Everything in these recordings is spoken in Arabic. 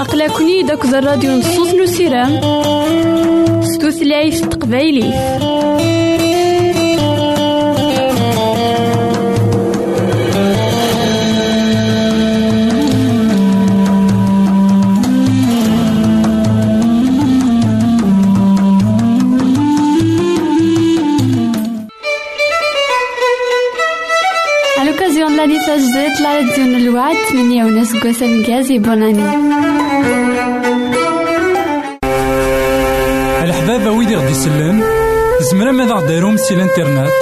أقلكني داك الراديو نصوص نسيرام ستوثلايف تقبايلي لا راديو الوعد من يونس قسم جازي بوناني الحبابة ويدي غدي يسلم زمرا ماذا غديرهم سي الإنترنت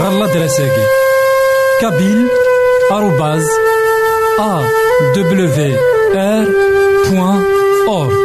غالا دراساكي. كابيل آروباز أ دبليو آر بوان أورك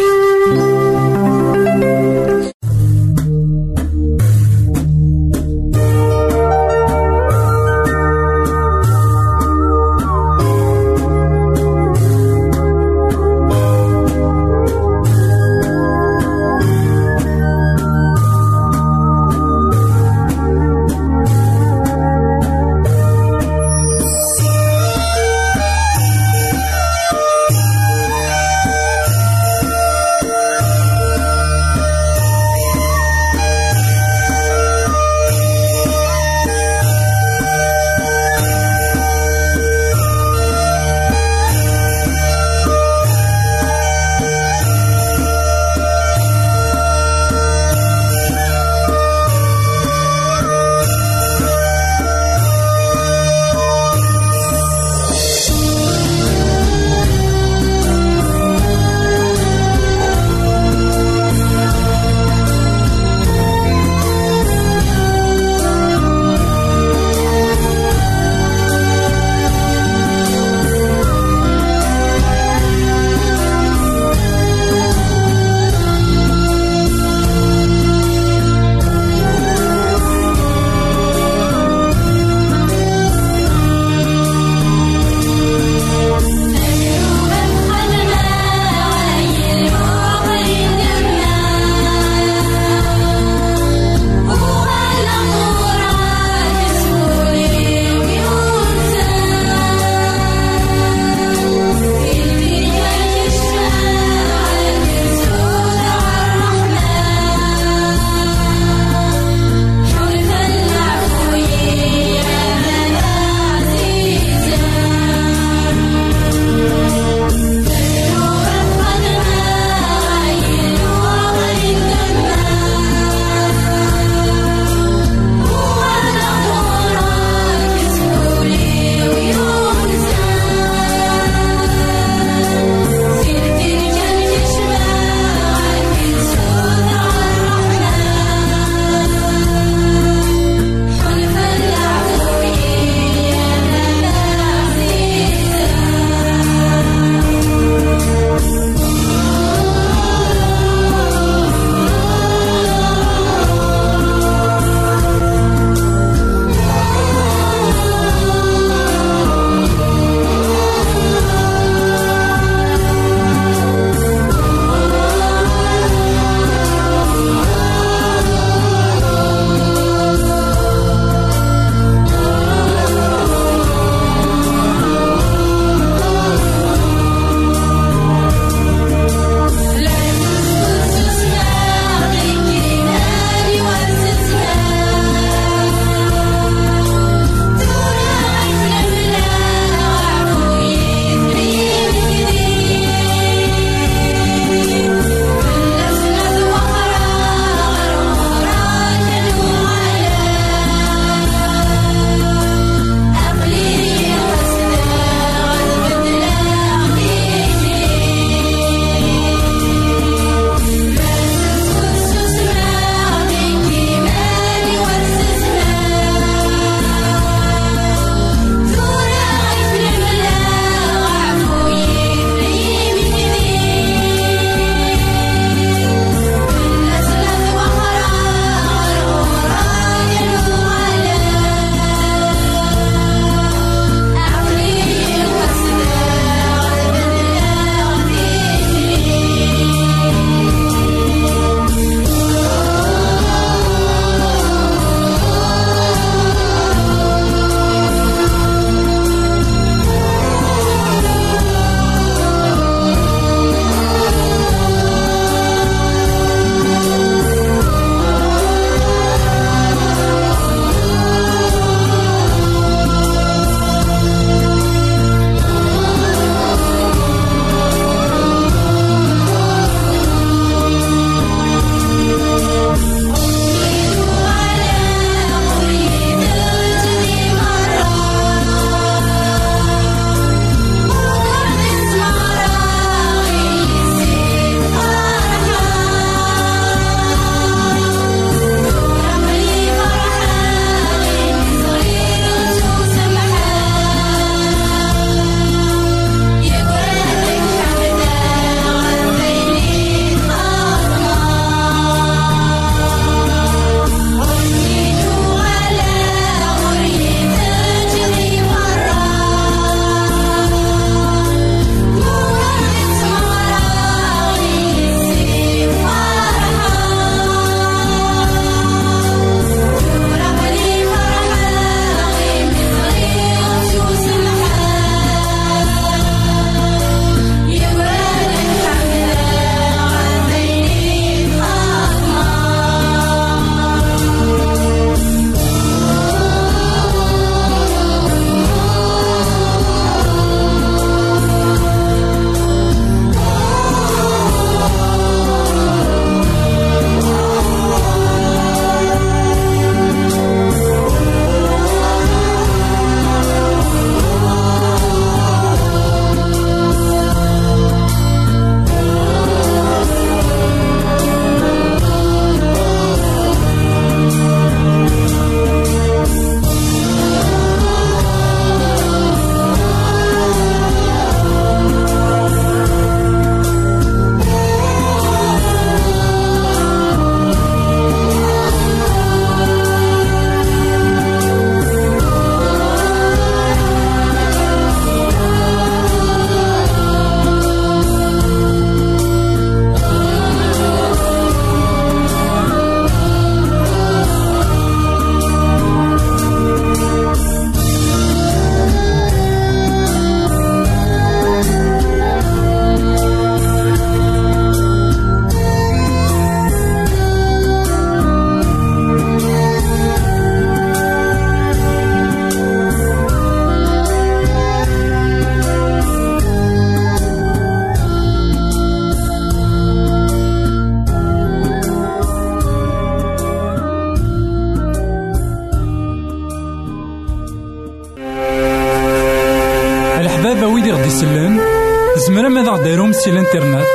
سي الإنترنت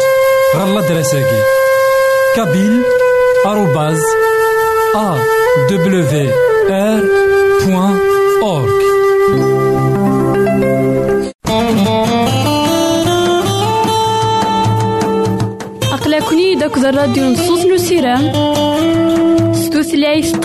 غالا دراساكي. كابيل آروباز أ دبليو آر بوان أورك أقلكني داك الراديو نصوص نسيران ستوثلايف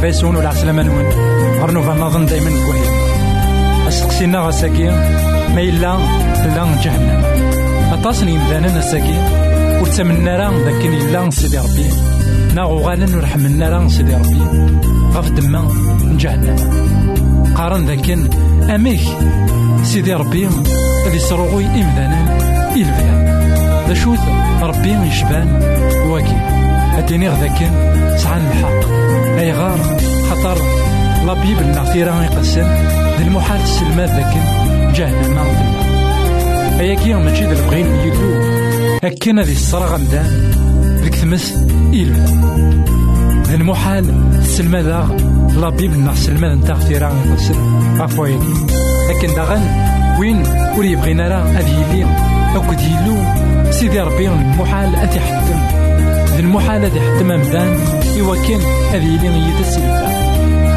تقبايليه يسون ولا عسلامة نون غير نوفا نظن دايما كويس أسقسينا غساكي ما إلا لا جهنم. أطاس يمدانا نساكي وتمنى راه ذاك إلا سيدي ربي. ناغو غانا ورحمنا راه سيدي ربي. غف دما جهنم. قارن ذاك أميك سيدي ربي غادي يسرغوي إمدانا إلفدا ذا شوث ربي يشبان واكي أديني غذاك سعان الحق أي غار خطر لا بيبل نا تيرا يقسم ذي المحال تسلم ذاك جهنم ظلم أيا كي ماشي ذا البغين يدو أكن هذه الصرا غمدان ذيك تمس إلو ذي المحال ذا لا بيبل نا سلم نتا تيرا يقسم غافو ياكي لكن داغن وين ور يبغينا راه هذه يلي أكد يلو سيدي ربي المحال أتي حتم ذي المحال أتي حتم أمدان إوا كان هذه يلي يتسلم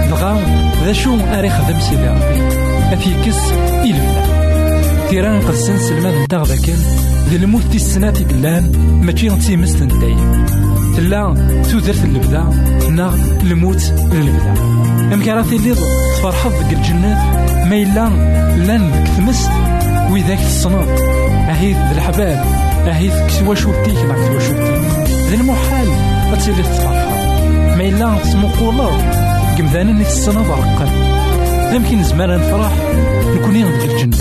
دغا ذا شو أري خدم سيدي ربي. أفيكس إلفنا تيران قدسن سلمان نتاغ ذاكن ذي الموت تي السنات يقلان ماشي غتي مستن دايم تلا تودرت اللبدا نا الموت للبدا. أم كراثي اللي تفرحض ديك الجنات ما إلا لأن ديك تمست وإذاك تصنط أهيث الحباب. أهيث كسوا شوفتيك لا كسوا شوفتيك ذي المحال أتسيلي تفرحض ما إلا تسمقولا قمذانا اللي تستنى ضرقا يمكن زمان نفرح نكون يغدي الجنة.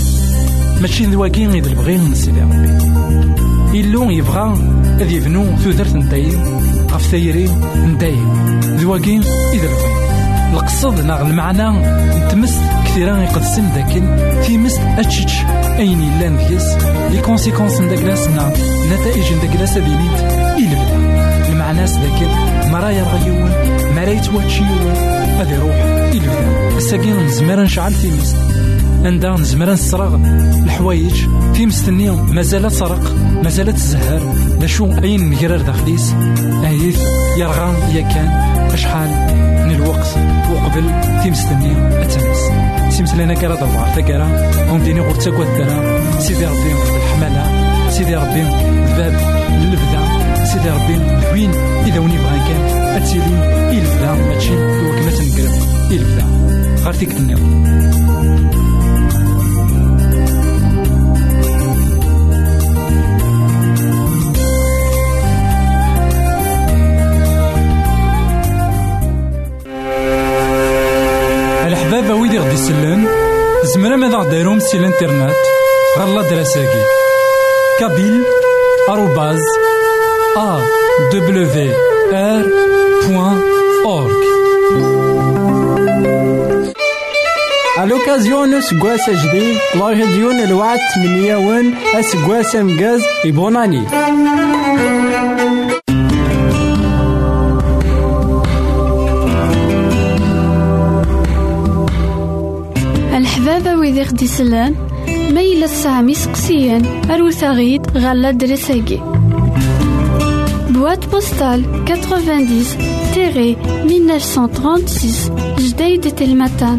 ماشي ذواكين غير البغي سيدي ربي. إلو يبغى أذ يبنو ثوثرت ندايم. غف ثيري ندايم. ذواكين إذا القصد ناغ المعنى نتمس كثيرا يقدسن ذاكن في مس أتشتش أين يلان ديس لي كونسيكونس نداكلاس نا نتائج نداكلاس هذه نيت إلبدا المعنى ذاكن مرايا غيون مرايت واتشيون غادي يروح إلفدا الساقين نزمر نشعل في مست عندها نزمر نسرغ الحوايج في مستني مازالت تسرق مازالت تزهر. لا شو أين نجرر داخليس؟ أهيث يرغى يا كان أشحال. من الوقت وقبل في مستني أتمس سيمس لنا كرا؟ دبار تكرا ومديني غور تاكوات كرا سيدي ربي الحمالة سيدي ربي الباب البدا سيدي ربي الوين. إذا وني بغا كان أتسيلي إلبدا ماشي وكما تنقرب إلبدا غير تيك النظام ويدي غدي يسلم زمرا ماذا غديرهم سي الانترنت؟ غالا دراساكي. كابيل آروباز أ دبليو آر بوان À l'occasion de ce gosse HD, la région de l'Ouest Miniawan, à ce ويدي غدي سلان. ميلا السامي سقسيان. أروثا غيد غالا دريساكي. Boîte postale 90-1936 Jdeï de Telmatan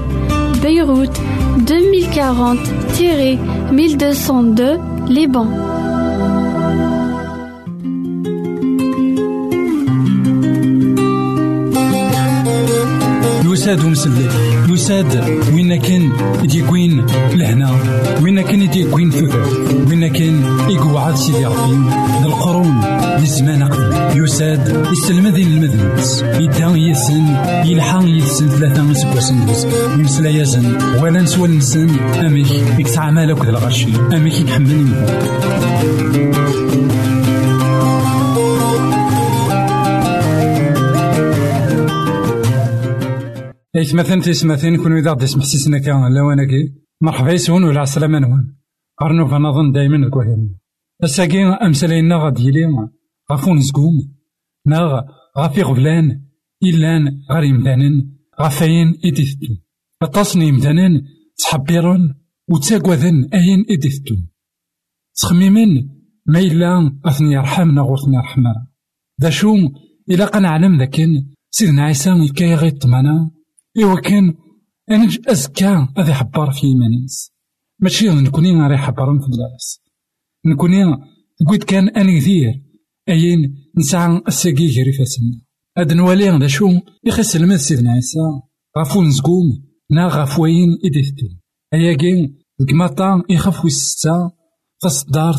Beyrouth 2040-1202 Liban. يساد ومسلي يساد وين كان يديكوين لهنا؟ وين كان يديكوين ثوث وين كان يقعد سيدي ربي؟ القرون للزمان قبل. يساد يسلم ذي المذنبس يدا يسن يلحق يسن ثلاثة سكواسن يمسلا يزن ولا نسوى نسن. أميك يكسع مالك ذا الغشي أميك يحمل إثمثن تيسمثين كون إذا غدي سمحسيسنا كان لواناكي مرحبا يسون ولا عسلامة نوان أرنو فنظن دايما الكوهين. الساقي أمسالينا غادي يلي غافون زقوم ناغ غافي غفلان. إلان غير يمدانن غافاين إديثتو أطاسني يمدانن تحبيرون وتاقوذن أين إديثتو تخميمن ما إلا أثني يرحمنا غورثني يرحمنا ذا شو إلا قنعلم ذاكن. سيدنا عيسى يكاي غير طمانا. إوا كان أنج أزكى. هذا يحبر في إيمانيس ماشي نكوني غير يحبرن في الناس نكوني قلت كان أني كثير أين نسعى الساقي غير فاسنا هاد نوالي هذا شو؟ يخس المد سيدنا عيسى. غفو نزقوم. نا غفوين إديثتو أيا كين الكماطا يخف وستة تصدار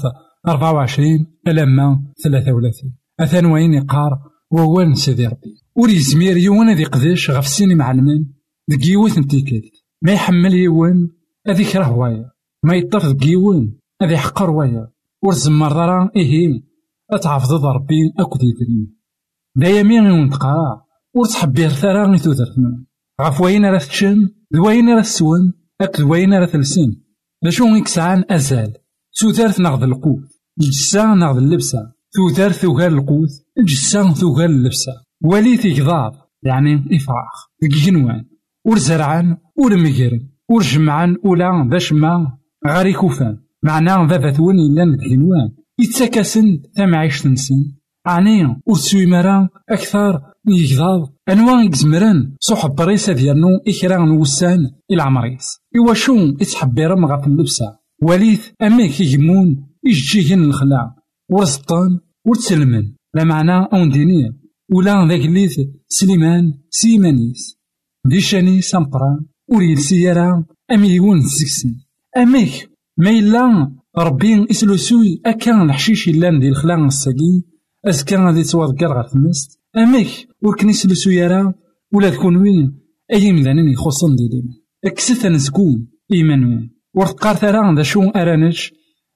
أربعة وعشرين ألما ثلاثة وثلاثين. أثان وين يقار وهو سيدي ربي. ور يزمير يوان هذي قداش غف السينما معلمين ديك يوث نتيكات ما يحمل يوان هذي كره وايا ما يطرف ديك يوان هذي يحقر وايا ور زمر راه إيه أتعفض ربي أكد يدريم دايا مين ونتقاع ور تحبير ثرا غي تودرتنا غف وين تشم دوين راه تسون أك دوين راه تلسين لاشو يكسعان أزال سودارت ناخذ القوت الجسا ناخذ اللبسة تودار ثوغال القوت الجسا ثوغال اللبسة ولي تيكضاض يعني إفراخ. جنوان. ور زرعان ور مجرن ور جمعان ولا باش ما غاري كوفان. معناه ذا ثون إلا ندهنوان يتسكسن تمعيش نسن عني ور مرا أكثر يكضاض أنواع يكزمرن صحب بريسة ديالنو إكرا نوسان إلى عمريس. إوا شو يتحبيرم غف اللبسة؟ وليث أميك يجمون يجيجن الخلاع. ورسطان ورتسلمن لا معنى أون دينية. ولا ذاك الليث سليمان سيمانيس. دي شاني سامبران. وريد سيارة أميون زكسن أميك ما إلا ربي إسلوسوي أكان الحشيش إلا دي الخلاق الساقي. أزكا غادي توضكر غير تمست أميك وركن يسلسو يرا ولا تكون وين. أي مدانين يخصن دي ديما. أكسث نزكون إيمانوين ورتقار ثرا ذا شو أرانج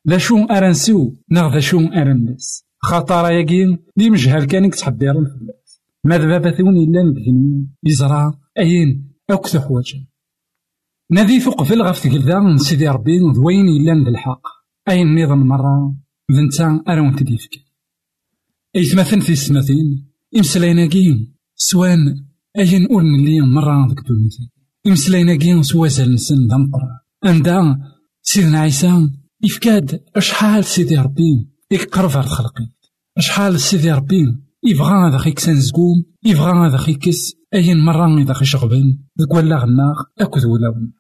ذا شو أرانسو نغ ذا شو أرانس. خاطر ياكي دي مجهل كان تحبير الفلاس ماذا بابا ثون إلا ندهن يزرع. أين؟ أكث حواجا نادي قفل غف تقلدا. سيدي ربي ذوين إلا الحق. أين نظام مرة؟ ذنتا أرون تديفك أي ثمثن في السماثين إمسلايناكي سوان. أين أول اللي مرة ذك دونيتي إمسلايناكي سوازل نسن ذا عندها سيدنا عيسى إفكاد أشحال سيدي ربي. يقرب على خلقي أشحال سيدي ربي يبغى هذا خيك سنزقوم يبغى هذا خيكس أين مرة إذا خي شغبن ذك ولا غناغ أكد ولا ون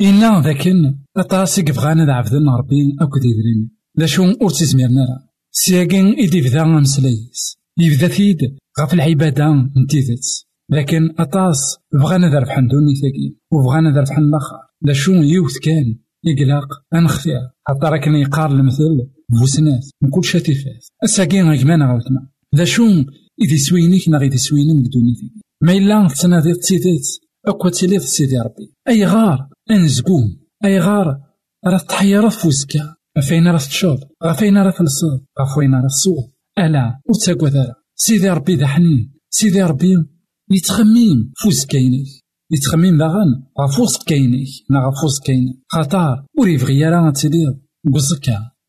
إنا ذاكن أطاسك بغانا ذا عبدن ربي أكد يدرين. لا شو أرتي زميرنا راه سياكين إدي بدا مسلايس يبدا ثيد غف العبادة نتيذت لكن أطاس بغانا ذا ربحان دوني ثاقي وبغانا ذا ربحان الآخر. لا شو يوث كان يقلق أنخفيا حتى راكن يقار المثل بوسنات من كل شاتيفات الساقين غيكمان غوتنا ذا شو إذا سوينيك نا غيدي سوينين بدونيتي ما إلا تنادي تسيدات أكوا تيلي سيدي ربي. أي غار؟ أنزقوم أي غار؟ راه تحير فوزكا فين راه تشوض غفين راه تلصد غفين راه تصوض ألا وتساقوا ذا سيدي ربي ذا حنين. سيدي ربي يتخميم فوز كاينيك يتخميم داغن غفوز كاينيك نا غفوز كاينيك خاطر ور يبغي يرا تيلي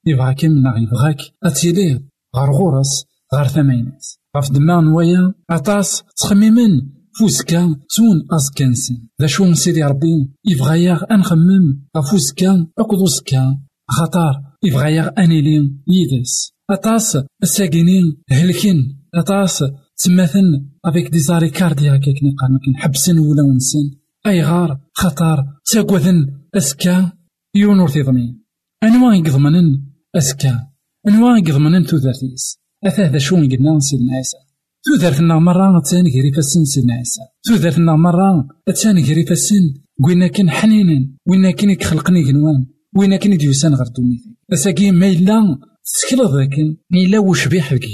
يبغى كيما يبغاك أتيلي غار غورس غار ثمانينات غف دما نوايا أطاس تخميمن. فوسكا تون أزكانسن. ذا شو سيدي ربي؟ يبغى ياغ أنخمم غفوسكا أكدوسكا خطار يبغى ياغ أنيلين يدس. أطاس الساقينين هلكين أطاس تماثن. أفيك دي زاري كاردياك كني قال حبسن ولا ونسن. أي غار خطر تاكوذن أسكا. يونور تيضمين. أنواع يضمنن أسكا أنواع يضمنن تودرتيس أثاث شو قلنا سيدنا عيسى تودرتنا مرة تاني غيري فاسن سيدنا عيسى تودرتنا مرة تاني غيري فاسن قلنا كان حنينا وإنا كان يخلقني جنوان وإنا كان يديوسان غير دونيتي أساكي ما إلا تسكلض ذاكن ما إلا وشبيح ذاك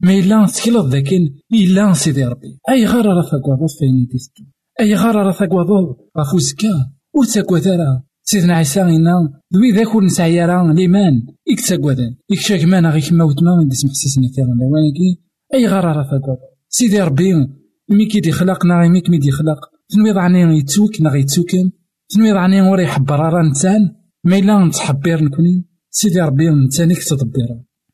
ما إلا تسكلض ذاكن إلا سيدي ربي. أي غار راه تاكواض فين تيستو أي غار راه تاكواض غافو زكا ور تاكوا سيدنا عيسى إنا ذوي ذاك ور نسعي راه ليمان إك تاكوادان إك شاكمان غيك موتنا نديس محسسنا كان لوانكي أي غار راه تاكواض سيدي ربي مي كي خلقنا مي كي خلق. تنويض عني يتوك نا غيتوكن تنويض عني ورا يحبر راه نتان. ما إلا نتحبير نكوني. سيدي ربي نتانيك تدبير.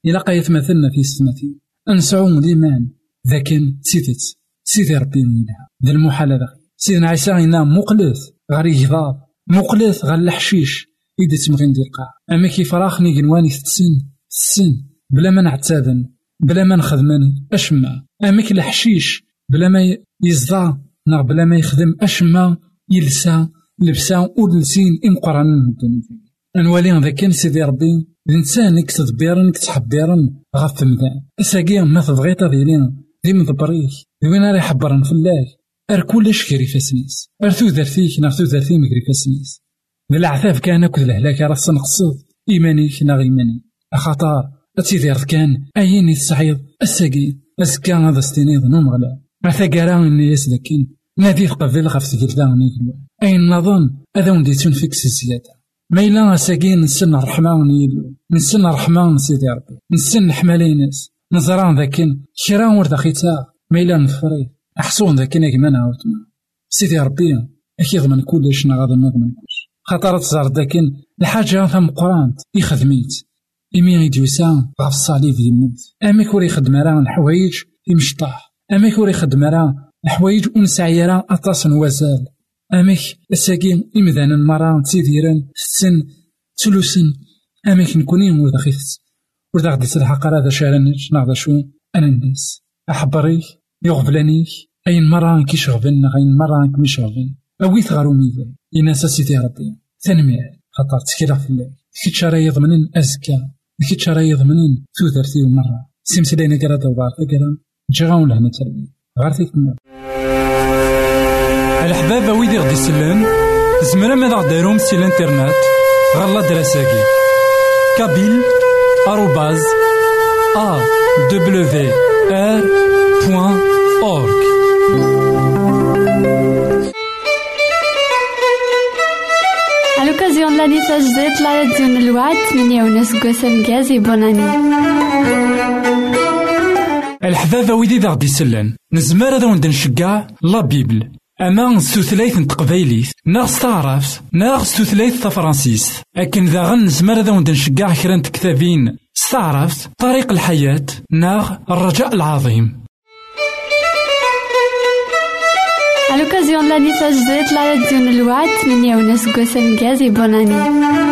إلا قايت مثلنا في ستماتي أنسعو الإيمان ذاكن سيدت. سيدي ربي منها ذا المحال هذا سيدنا عيسى إنا مقلث. غير يجضاض مقلث غير الحشيش إذا تمغين دي القاع أما كيف راخني جنواني السن السن بلا ما نعتاذن بلا ما نخدمني أشما أما الحشيش بلا ما يزضى نغ بلا ما يخدم أشما يلسى لبسا ولسين إمقران الدنيا أنوالي ذاك كان سيدي ربي الإنسان إك تدبيرن إك تحبيرن غاف مدان أساقي ما تبغي تضيلين دي مدبريك وين راه يحبرن فلاك أر كلش كري فاسنيس أر ثوثرتيك نا ثوثرتي مكري فاسنيس العذاب كان أكد الهلاك راه نقصد إيمانيك نا إيماني أخطار أتيدير كان أين يتسعيد أساقي أسكا هذا ستينيض نوم غلا مثاقرا إني يسلكين نادي قبل غف سجلدا أين نظن هذا وندي تنفكس الزيادة ما إلا أساقين نسن الرحمة ونيلو نسن الرحمة سيدي ربي نسن حمالينس نزران ذاكن كرا ورد خيتا ما إلا نفري أحسون ذاكن أكمان عاوتنا سيدي ربي أكيد من كلش نغاضي من كلش خاطر تزار ذاكن الحاجة ثم قرانت يخدميت إمي يدوسا غاف الصليب يموت أما كوري خدم راه الحوايج يمشطاح أما كوري خدم راه الحوايج ونسعي راه أطاس وزال أمك الساقي إمذانا مرة تيديران ستن تلوسن أمك نكوني ورد خيث ورد غدي تلحق راه شارنج ناخذ شو أنا الناس أحبريك يغفلانيك أين مرة كي شغفن أين مرة كي شغفن أويت غارو ميزان إناس سيدي ربي. تنمية خاطر تكيلا في الله كيتش راه يضمنن أزكى. كيتش راه يضمنن ثوثرتي مرة. سيمسلينا كرا دوار تكرا جي غاون لهنا تربية غار تيكمل الحباب ويدي غدي يسلن زمرا ماذا غديرهم سي الإنترنت. غالا دراساكي كابيل. آروباز. أ. دبليو آر. بوان. أورك l'occasion de l'année Z, la radio de l'Ouad, مليون سكواسا مكازي بوناني الحبابة ويدي ذا غدي يسلن نزمر هذا وند نشقع لا بيبل. أما ستوثلايت تقبايليت ناغ ستعرفت ناغ ستوثلايت تفرانسيس. أكن ذا غن نزمر ذا وند نشقع كرا كتابين ستعرفت طريق الحياة ناغ الرجاء العظيم. À l'occasion de l'année Z, la radio de l'Ouad, مليون سكواسا مكازي بوناني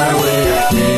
highway.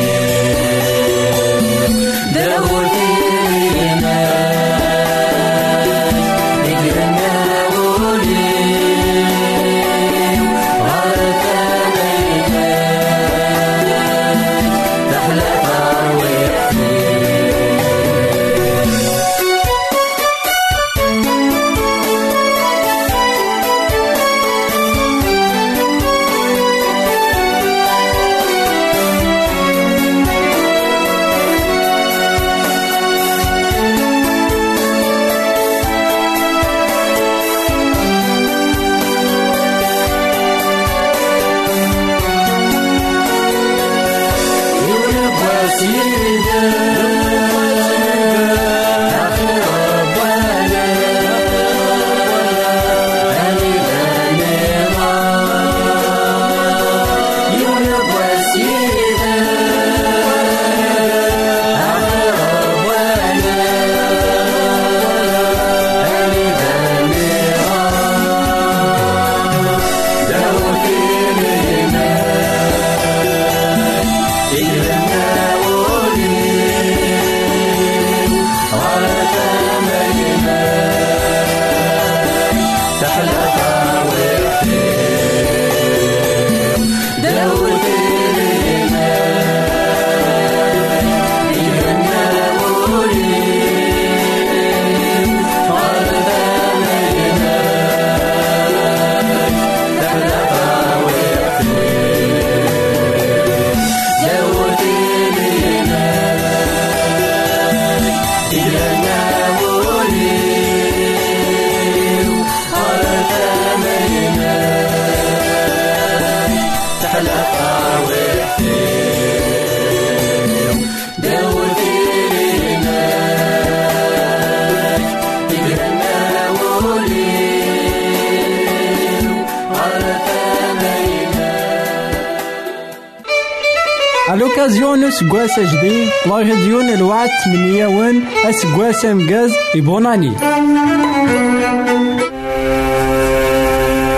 اوكازيون اسكواس جديد لاغديون الوعد من يوان اسكواس امكاز يبوناني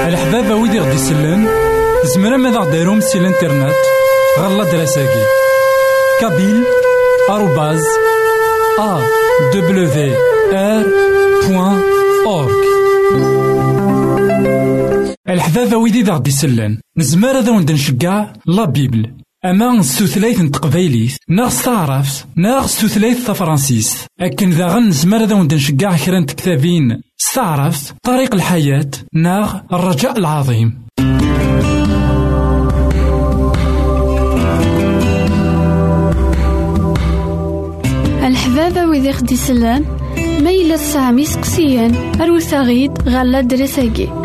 الحبابة ويدي غدي يسلن زمرا ماذا غديرهم سي الإنترنت؟ غالا دراساكي. كابيل آروباز ا دبليو ار بوان اورك الحبابة ويدي غدي يسلن نزمر هذا نشقع لا بيبل. أما s taɛrabt neɣ s tutlayt tafransist akken daɣen nezmer ad awen نشجع kra n tektabin s taɛrabt طريق الحياة neɣ الرجاء العظيم. الحبابة ويدي خدي سلان ميلا سامي سقسيان أروثاغيد غالا دريساكي